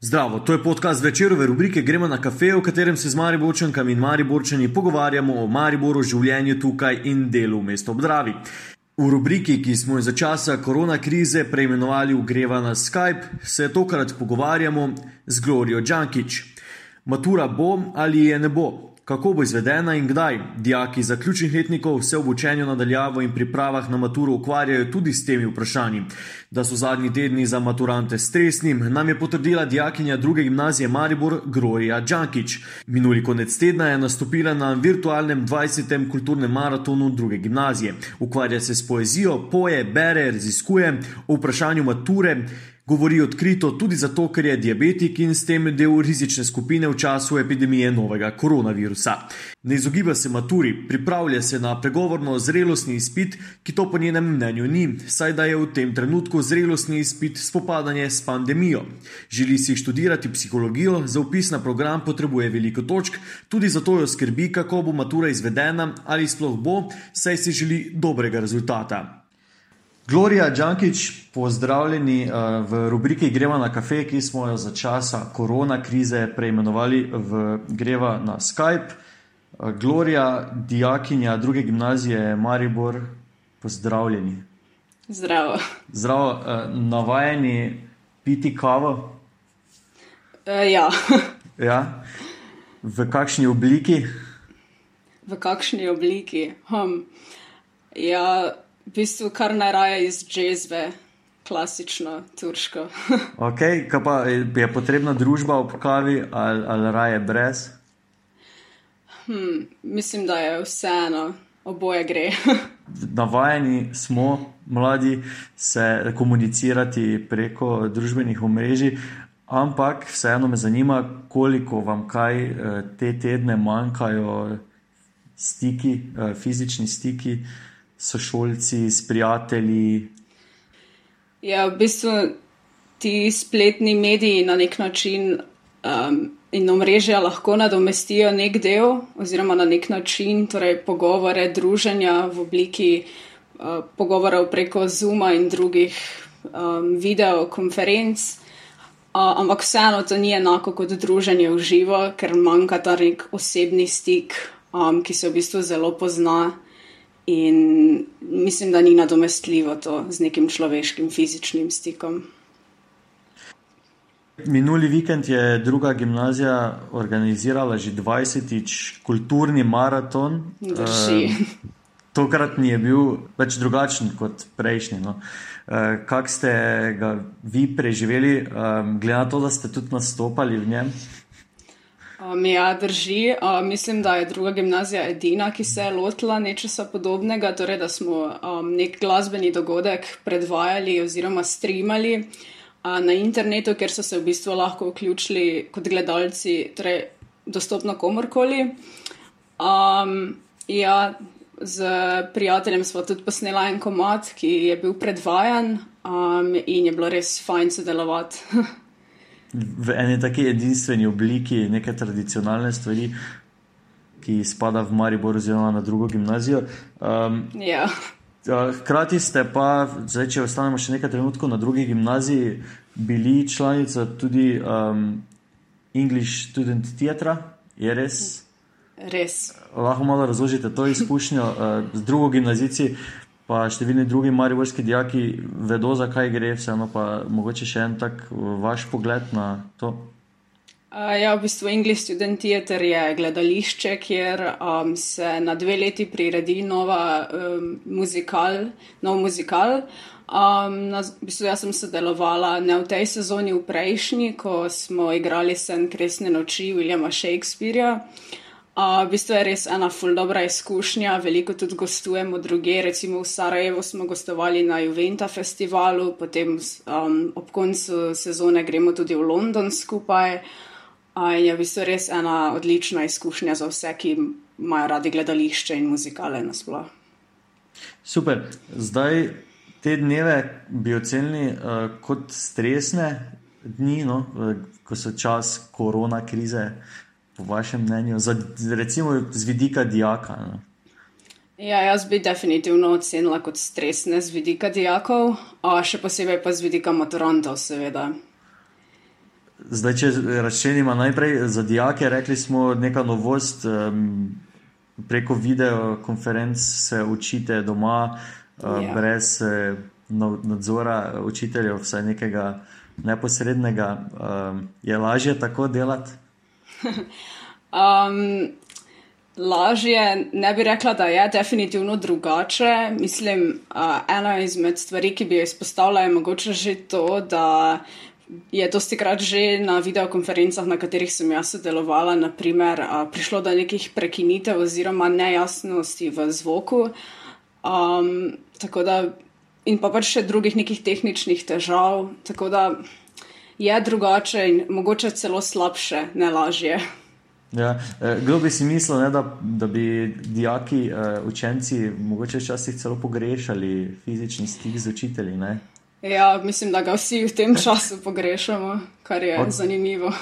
Zdravo, to je podcast večerove rubrike Gremo na kafe, v katerem se z Mariborčankami in Mariborčani pogovarjamo o Mariboru, življenju tukaj in delu v mestu Obdravi. V rubriki, ki smo jo za časa korona krize preimenovali Ugreva na Skype, se tokrat pogovarjamo z Glorijo Džankič. Matura bo ali je ne bo, kako bo izvedena in kdaj. Dijaki zaključnih letnikov se v učenju nadaljavo in pripravah na maturo ukvarjajo tudi s temi vprašanji. Da so zadnji tedni za maturante stresni, nam je potrdila dijakinja druge gimnazije Maribor Gloria Džankič. Minuli konec tedna je nastopila na virtualnem 20. kulturnem maratonu druge gimnazije. Ukvarja se s poezijo, poje, bere, raziskuje o vprašanju mature. Govori odkrito tudi zato, ker je diabetik in s tem del rizične skupine v času epidemije novega koronavirusa. Ne izogiba se maturi, pripravlja se na pregovorno zrelostni izpit, ki to po njenem mnenju ni, saj da je v tem trenutku zrelostni izpit spopadanje s pandemijo. Želi si študirati psihologijo, za upis na program potrebuje veliko točk, tudi zato jo skrbi, kako bo matura izvedena ali sploh bo, saj si želi dobrega rezultata. Gloria Džankič, pozdravljeni uh, v rubriki Greva na kafe, ki smo jo za časa korona krize preimenovali v Greva na Skype. Uh, Gloria, dijakinja druge gimnazije Maribor, pozdravljeni. Zdravo. Zdravo, uh, navajeni piti kavo? Uh, ja. ja. V kakšni obliki? V kakšni obliki? Hm. Ja v bistvu kar najraje iz džezve, klasično, turško. ok, kaj pa je potrebna družba ob kavi ali, ali raje brez? Hmm, mislim, da je vseeno, oboje gre. Navajeni smo, mladi, se komunicirati preko družbenih omrežij, ampak vseeno me zanima, koliko vam kaj eh, te tedne manjkajo stiki, eh, fizični stiki sošolci, s prijatelji. Ja, v bistvu ti spletni mediji na nek način um, in omrežja lahko nadomestijo nek del, oziroma na nek način, torej pogovore, druženja v obliki uh, pogovorov preko Zuma in drugih um, videokonferenc. Uh, ampak vseeno to ni enako kot druženje v živo, ker manjka ta nek osebni stik, um, ki se v bistvu zelo pozna. In mislim, da ni nadomestljivo to z nekim človeškim fizičnim stikom. Minuli vikend je druga gimnazija organizirala že 20-tič kulturni maraton. Uh, tokrat ni bil več drugačen kot prejšnji. No. Uh, Kako ste ga vi preživeli, um, glede na to, da ste tudi nastopali v njem? Um, ja, drži. Uh, mislim, da je druga gimnazija edina, ki se je lotila nečesa podobnega, torej da smo um, nek glasbeni dogodek predvajali oziroma streamali uh, na internetu, ker so se v bistvu lahko vključili kot gledalci, torej dostopno komorkoli. Um, ja, z prijateljem smo tudi posneli en komat, ki je bil predvajan um, in je bilo res fajn sodelovati. v eni taki edinstveni obliki, neke tradicionalne stvari, ki spada v Maribor, oziroma na drugo gimnazijo. Um, ja. Hkrati ste pa, zdaj, če ostanemo še nekaj trenutkov na drugi gimnaziji, bili članica tudi um, English Student Theatre, je res? Res. Lahko malo razložite to izkušnjo uh, z drugo gimnazijo, pa številni drugi mariborski dijaki vedo, zakaj gre, vseeno pa mogoče še en tak vaš pogled na to. Uh, ja, v bistvu English Student Theater je gledališče, kjer um, se na dve leti priredi nova um, muzikal, nov muzikal. Um, na, v bistvu jaz sem sodelovala ne v tej sezoni, v prejšnji, ko smo igrali Sen Kresne noči Williama Shakespearea. Uh, v bistvu je res ena ful dobra izkušnja, veliko tudi gostujemo druge, recimo v Sarajevo smo gostovali na Juventa festivalu, potem um, ob koncu sezone gremo tudi v London skupaj. Uh, je v bistvu res ena odlična izkušnja za vse, ki imajo radi gledališče in muzikale nasploh. Super. Zdaj te dneve bi ocenili uh, kot stresne dni, no? ko so čas korona krize po vašem mnenju, za, recimo z vidika dijaka? Ne? Ja, jaz bi definitivno ocenila kot stresne z vidika dijakov, a še posebej pa z vidika maturantov, seveda. zdaj, če razčlenimo najprej za dijake, rekli smo neka novost. Um, preko videokonferenc se učite doma, uh, ja. brez uh, nadzora učiteljev, vsaj nekega neposrednega. Um, je lažje tako delati? um, lažje, ne bi rekla, da je definitivno drugače. Mislim, uh, ena izmed stvari, ki bi jo izpostavila, je mogoče že to, da je dosti krat že na videokonferencah, na katerih sem jaz sodelovala, naprimer, uh, prišlo do nekih prekinitev oziroma nejasnosti v zvoku. Um, tako da, in pa pač še drugih nekih tehničnih težav, tako da je drugače in mogoče celo slabše, ne lažje. Ja, eh, kdo bi si mislil, ne, da, da bi dijaki, uh, učenci, mogoče včasih celo pogrešali fizični stik z učitelji? Ne? Ja, mislim, da ga vsi v tem času pogrešamo, kar je Od, zanimivo.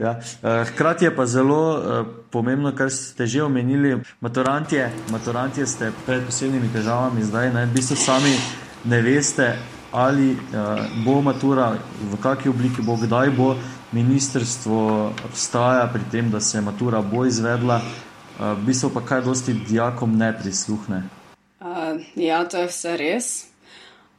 Ja. Eh, hkrati je pa zelo uh, pomembno, kar ste že omenili, maturantje. Maturantje ste pred posebnimi težavami, zdaj ne, v bistvu sami ne veste, ali uh, bo matura, v kakšni obliki bo, kdaj bo. Ministrstvo obstaja pri tem, da se matura bo izvedla, uh, v bistvu pa kaj dosti dijakom ne prisluhne. Uh, ja, to je vse res.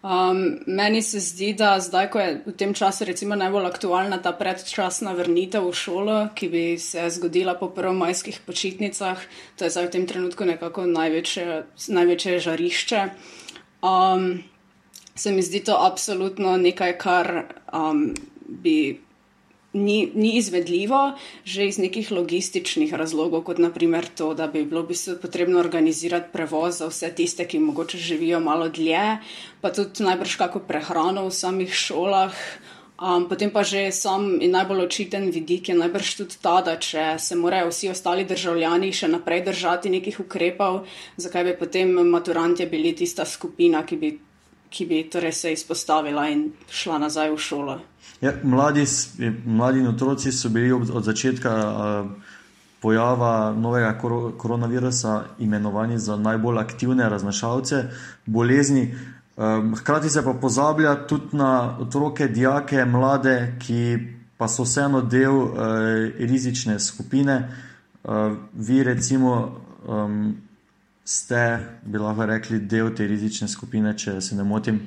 Um, meni se zdi, da zdaj, ko je v tem času recimo najbolj aktualna ta predčasna vrnitev v šolo, ki bi se zgodila po prvomajskih počitnicah, to je zdaj v tem trenutku nekako največje, največje žarišče. Um, se mi zdi to absolutno nekaj, kar um, bi ni, ni izvedljivo, že iz nekih logističnih razlogov, kot naprimer to, da bi bilo v bistvu potrebno organizirati prevoz za vse tiste, ki mogoče živijo malo dlje, pa tudi najbrž kako prehrano v samih šolah. Um, potem pa že sam in najbolj očiten vidik je najbrž tudi ta, da če se morajo vsi ostali državljani še naprej držati nekih ukrepov, zakaj bi potem maturantje bili tista skupina, ki bi, ki bi torej se izpostavila in šla nazaj v šolo. Ja, mladi, mladi in otroci so bili od, od začetka uh, pojava novega kor koronavirusa imenovani za najbolj aktivne raznašalce bolezni. Um, hkrati se pa pozablja tudi na otroke, dijake, mlade, ki pa so vseeno del uh, rizične skupine. Uh, vi, recimo, um, ste, bi lahko rekli, del te rizične skupine, če se ne motim.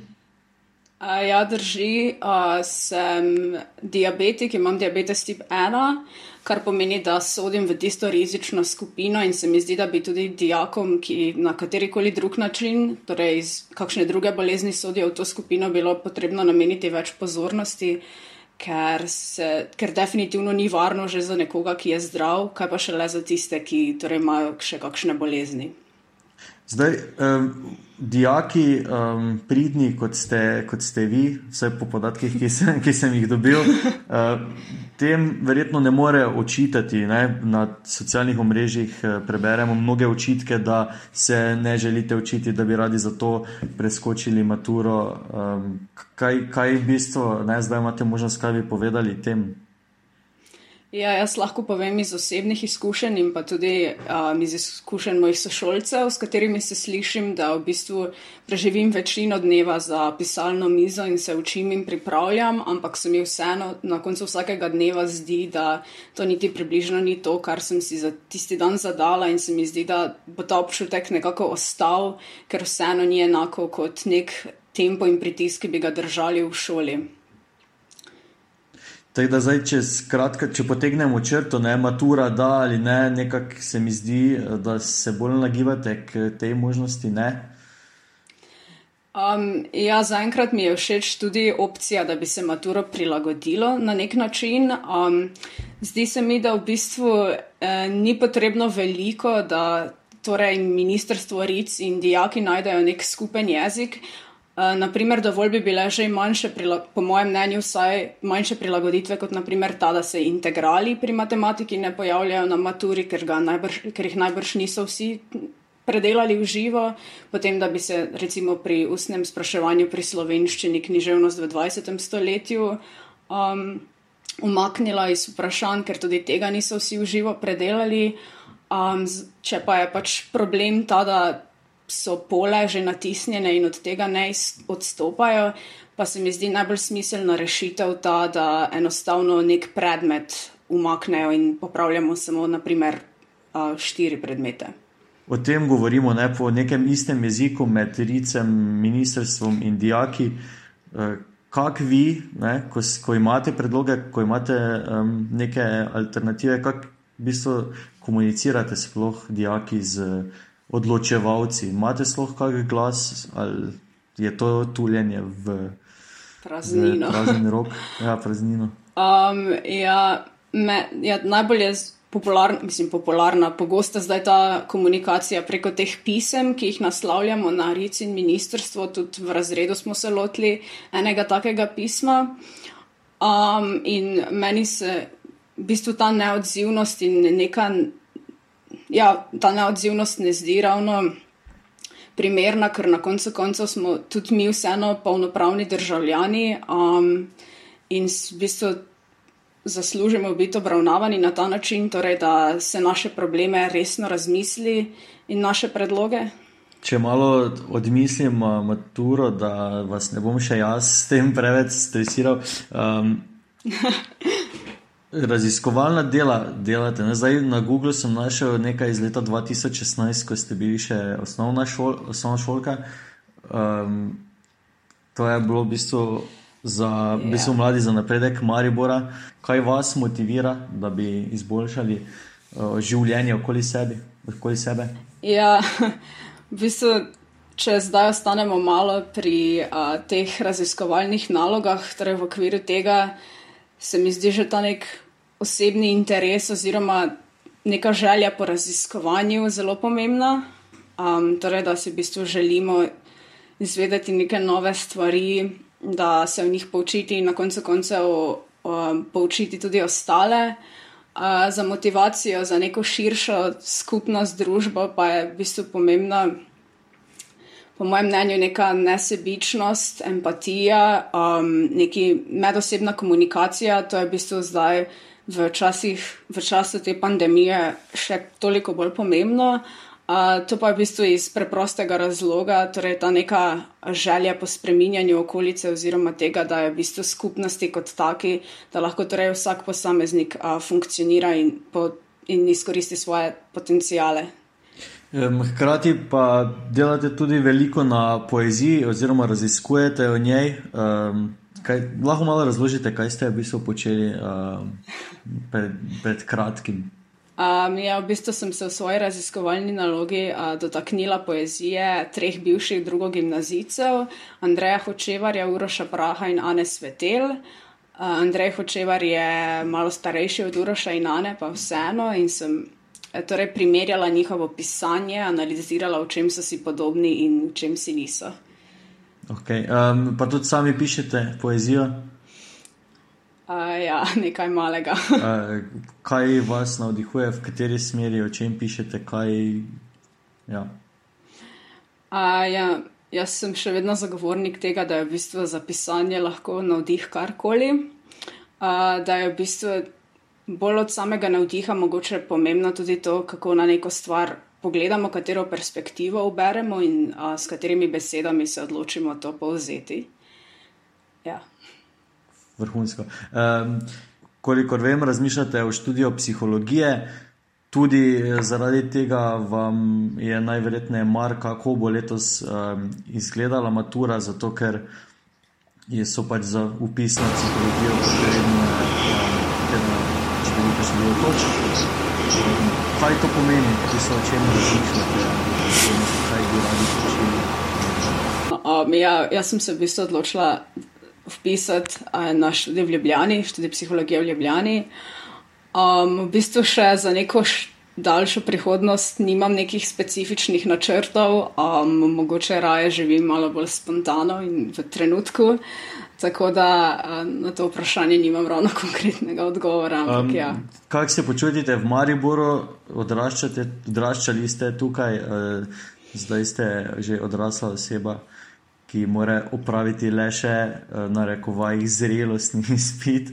Uh, ja, drži. Uh, sem diabetik, imam diabetes tip 1, kar pomeni, da sodim v tisto rizično skupino in se mi zdi, da bi tudi dijakom, ki na katerikoli drug način, torej iz kakšne druge bolezni sodijo v to skupino, bilo potrebno nameniti več pozornosti, ker, se, ker definitivno ni varno že za nekoga, ki je zdrav, kaj pa še le za tiste, ki torej imajo še kakšne bolezni. Zdaj, um, dijaki, um, pridni kot ste, kot ste vi, vse po podatkih, ki sem, ki sem jih dobil, uh, tem verjetno ne more očitati. Ne? Na socialnih omrežjih uh, preberemo mnoge očitke, da se ne želite učiti, da bi radi za to preskočili maturo. Um, kaj, kaj v bistvu, ne? zdaj imate možnost, kaj bi povedali tem? Ja, jaz lahko povem iz osebnih izkušenj in pa tudi um, iz izkušenj mojih sošolcev, s katerimi se slišim, da v bistvu preživim večino dneva za pisalno mizo in se učim in pripravljam, ampak se mi vseeno na koncu vsakega dneva zdi, da to niti približno ni to, kar sem si za tisti dan zadala in se mi zdi, da bo ta občutek nekako ostal, ker vseeno ni enako kot nek tempo in pritisk, ki bi ga držali v šoli. Tako da zdaj, če, skratka, če potegnemo črto, ne matura, da ali ne, nekako se mi zdi, da se bolj nagibate k tej možnosti. Um, ja, zaenkrat mi je všeč tudi opcija, da bi se maturo prilagodilo na nek način. Um, zdi se mi, da v bistvu eh, ni potrebno veliko, da torej ministrstvo RIC in dijaki najdejo nek skupen jezik. Eh, naprimer, dovolj bi bile že manjše, po mojem mnenju, vsaj manjše prilagoditve, kot naprimer ta, da se integrali pri matematiki ne pojavljajo na maturi, ker, najbrž, ker jih najbrž niso vsi predelali v živo, potem da bi se recimo pri ustnem spraševanju pri slovenščini književnost v 20. stoletju um, umaknila iz vprašanj, ker tudi tega niso vsi v živo predelali. Um, če pa je pač problem ta, da so pole že natisnjene in od tega ne odstopajo, pa se mi zdi najbolj smiselna rešitev ta, da enostavno nek predmet umaknejo in popravljamo samo, naprimer, štiri predmete. O tem govorimo ne, po nekem istem jeziku med RICem, ministrstvom in dijaki. E, Kako vi, ne, ko, ko imate predloge, ko imate um, neke alternative, kako v bistvu komunicirate sploh dijaki z odločevalci? Imate sploh kakšen glas ali je to tuljenje v praznino? Prazen rok, ja, praznino. Um, ja, me, ja, najbolj je popularna, mislim, popularna, pogosta zdaj ta komunikacija preko teh pisem, ki jih naslavljamo na RIC in ministrstvo. Tudi v razredu smo se lotili enega takega pisma. Um, in meni se v bistvu ta neodzivnost in neka, ja, ta neodzivnost ne zdi ravno primerna, ker na koncu koncev smo tudi mi vseeno polnopravni državljani um, in v bistvu zaslužimo biti obravnavani na ta način, torej da se naše probleme resno razmisli in naše predloge. Če malo odmislim maturo, da vas ne bom še jaz s tem preveč stresiral. Um, raziskovalna dela delate. Ne? Zdaj na Google sem našel nekaj iz leta 2016, ko ste bili še osnovna, šol, osnovna šolka. Um, to je bilo v bistvu za v bistvu ja. mladi za napredek Maribora. Kaj vas motivira, da bi izboljšali uh, življenje okoli, sebi, okoli sebe? Ja, v bistvu. Če zdaj ostanemo malo pri a, teh raziskovalnih nalogah, torej v okviru tega, se mi zdi že ta nek osebni interes oziroma neka želja po raziskovanju zelo pomembna. Um, torej, da si v bistvu želimo izvedeti neke nove stvari, da se v njih poučiti in na koncu koncev um, poučiti tudi ostale. Uh, za motivacijo, za neko širšo skupnost, družbo pa je v bistvu pomembna, po mojem mnenju, neka nesebičnost, empatija, um, neki medosebna komunikacija. To je v bistvu zdaj v, časih, v času te pandemije še toliko bolj pomembno. Uh, to pa je v bistvu iz preprostega razloga, torej ta neka želja po spreminjanju okolice oziroma tega, da je v bistvu skupnosti kot taki, da lahko torej vsak posameznik uh, funkcionira in, po, in izkoristi svoje potencijale. Hkrati pa delate tudi veliko na poeziji oziroma raziskujete o njej. Um, Kaj, lahko malo razložite, kaj ste v bistvu počeli uh, pred, pred kratkim? Um, ja, v bistvu sem se v svoji raziskovalni nalogi uh, dotaknila poezije treh bivših drugogimnazijcev: Andreja Hočevarja, Uroša Praha in Ane Svetel. Uh, Andrej Hočevar je malo starejši od Uroša in Ane, pa vseeno. In sem torej primerjala njihovo pisanje, analizirala, v čem so si podobni in v čem si niso. Okay. Um, pa tudi sami pišete poezijo? Uh, ja, nekaj malega. uh, kaj vas navdihuje, v kateri smeri, o čem pišete? Kaj, ja. Uh, ja, jaz sem še vedno zagovornik tega, da je v bistvu za pisanje lahko navdih karkoli. Uh, da je v bistvu bolj od samega navdiha mogoče pomembno tudi to, kako na neko stvar pogledamo, katero perspektivo uberemo in a, s katerimi besedami se odločimo to povzeti. Ja. Vrhunsko. Um, kolikor vem, razmišljate o študiju psihologije, tudi zaradi tega vam je najverjetneje mar, kako bo letos um, izgledala matura, zato ker so pač za upis na psihologijo potrebne, um, šlo točno kaj to pomeni, če se o čem razmišljate, kaj bi radi počeli? Um, ja, jaz sem se v bistvu odločila vpisati uh, na študij v Ljubljani, študij psihologije v Ljubljani. Um, v bistvu še za neko daljšo prihodnost nimam nekih specifičnih načrtov, um, mogoče raje živim malo bolj spontano in v trenutku. Tako da na to vprašanje nimam ravno konkretnega odgovora. Um, ja. Kako se počutite v Mariboru, odraščali ste tukaj, zdaj ste že odrasla oseba, ki mora opraviti le še na rekovaj zrelostni izpit?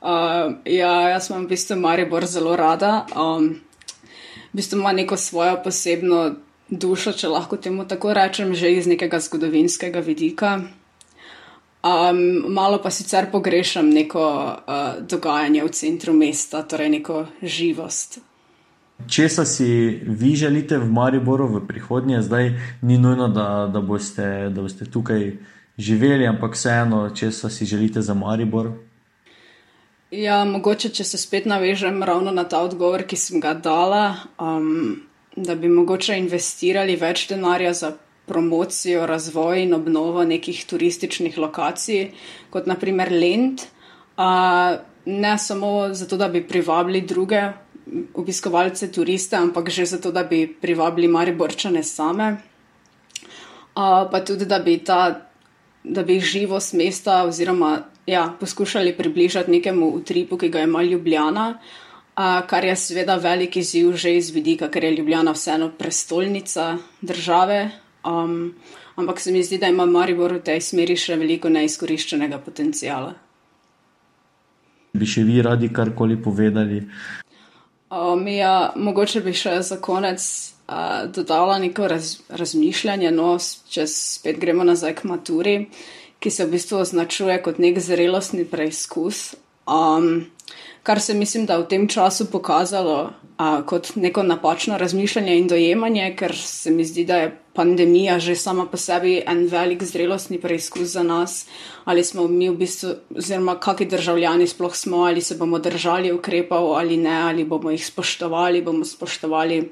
uh, ja, jaz imam v bistvu Maribor zelo rada. Um, v bistvu ima neko svojo posebno dušo, če lahko temu tako rečem, že iz nekega zgodovinskega vidika. Um, malo pa sicer pogrešam neko uh, dogajanje v centru mesta, torej neko živost. Česa si vi želite v Mariboru v prihodnje? Zdaj ni nujno, da, da, boste, da boste tukaj živeli, ampak vseeno, česa si želite za Maribor? Ja, mogoče, če se spet navežem ravno na ta odgovor, ki sem ga dala, um, da bi mogoče investirali več denarja za promocijo, razvoj in obnovo nekih turističnih lokacij, kot naprimer Lend. Ne samo zato, da bi privabili druge obiskovalce, turiste, ampak že zato, da bi privabili mariborčane same. Uh, pa tudi, da bi, ta, da bi živost mesta oziroma ja, poskušali približati nekemu utripu, ki ga ima Ljubljana. Kar je seveda velik izziv že iz vidika, ker je Ljubljana vseeno prestolnica države, Um, ampak se mi zdi, da ima Maribor v tej smeri še veliko neizkoriščenega potencijala. Bi še vi radi karkoli povedali? Um, ja, mogoče bi še za konec uh, dodala neko raz, razmišljanje, no, če spet gremo nazaj k maturi, ki se v bistvu označuje kot nek zrelostni preizkus. Um, kar se mislim, da v tem času pokazalo a, kot neko napačno razmišljanje in dojemanje, ker se mi zdi, da je pandemija že sama po sebi en velik zrelostni preizkus za nas, ali smo mi v bistvu, oziroma kakšni državljani sploh smo, ali se bomo držali ukrepov ali ne, ali bomo jih spoštovali, bomo spoštovali.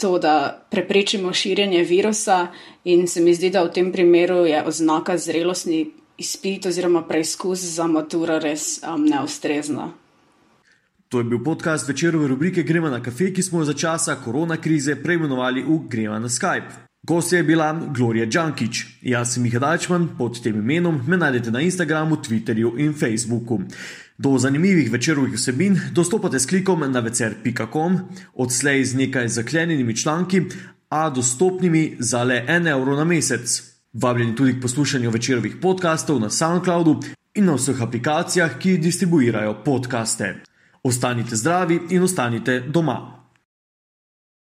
To, da preprečimo širjenje virusa, in se mi zdi, da v tem primeru je oznaka zrelostni izpit oziroma preizkus za maturo res um, neustrezna. To je bil podcast večerove rubrike Gremo na kafe, ki smo jo za časa korona krize preimenovali v Gremo na Skype. Gost je bila Gloria Džankič. Jaz sem Miha Dajčman, pod tem imenom me najdete na Instagramu, Twitterju in Facebooku. Do zanimivih večerovih vsebin dostopate s klikom na vecer.com, odslej z nekaj zaklenjenimi članki, a dostopnimi za le en evro na mesec. Vabljeni tudi k poslušanju večerovih podkastov na SoundCloudu in na vseh aplikacijah, ki distribuirajo podkaste. Ostanite zdravi in ostanite doma.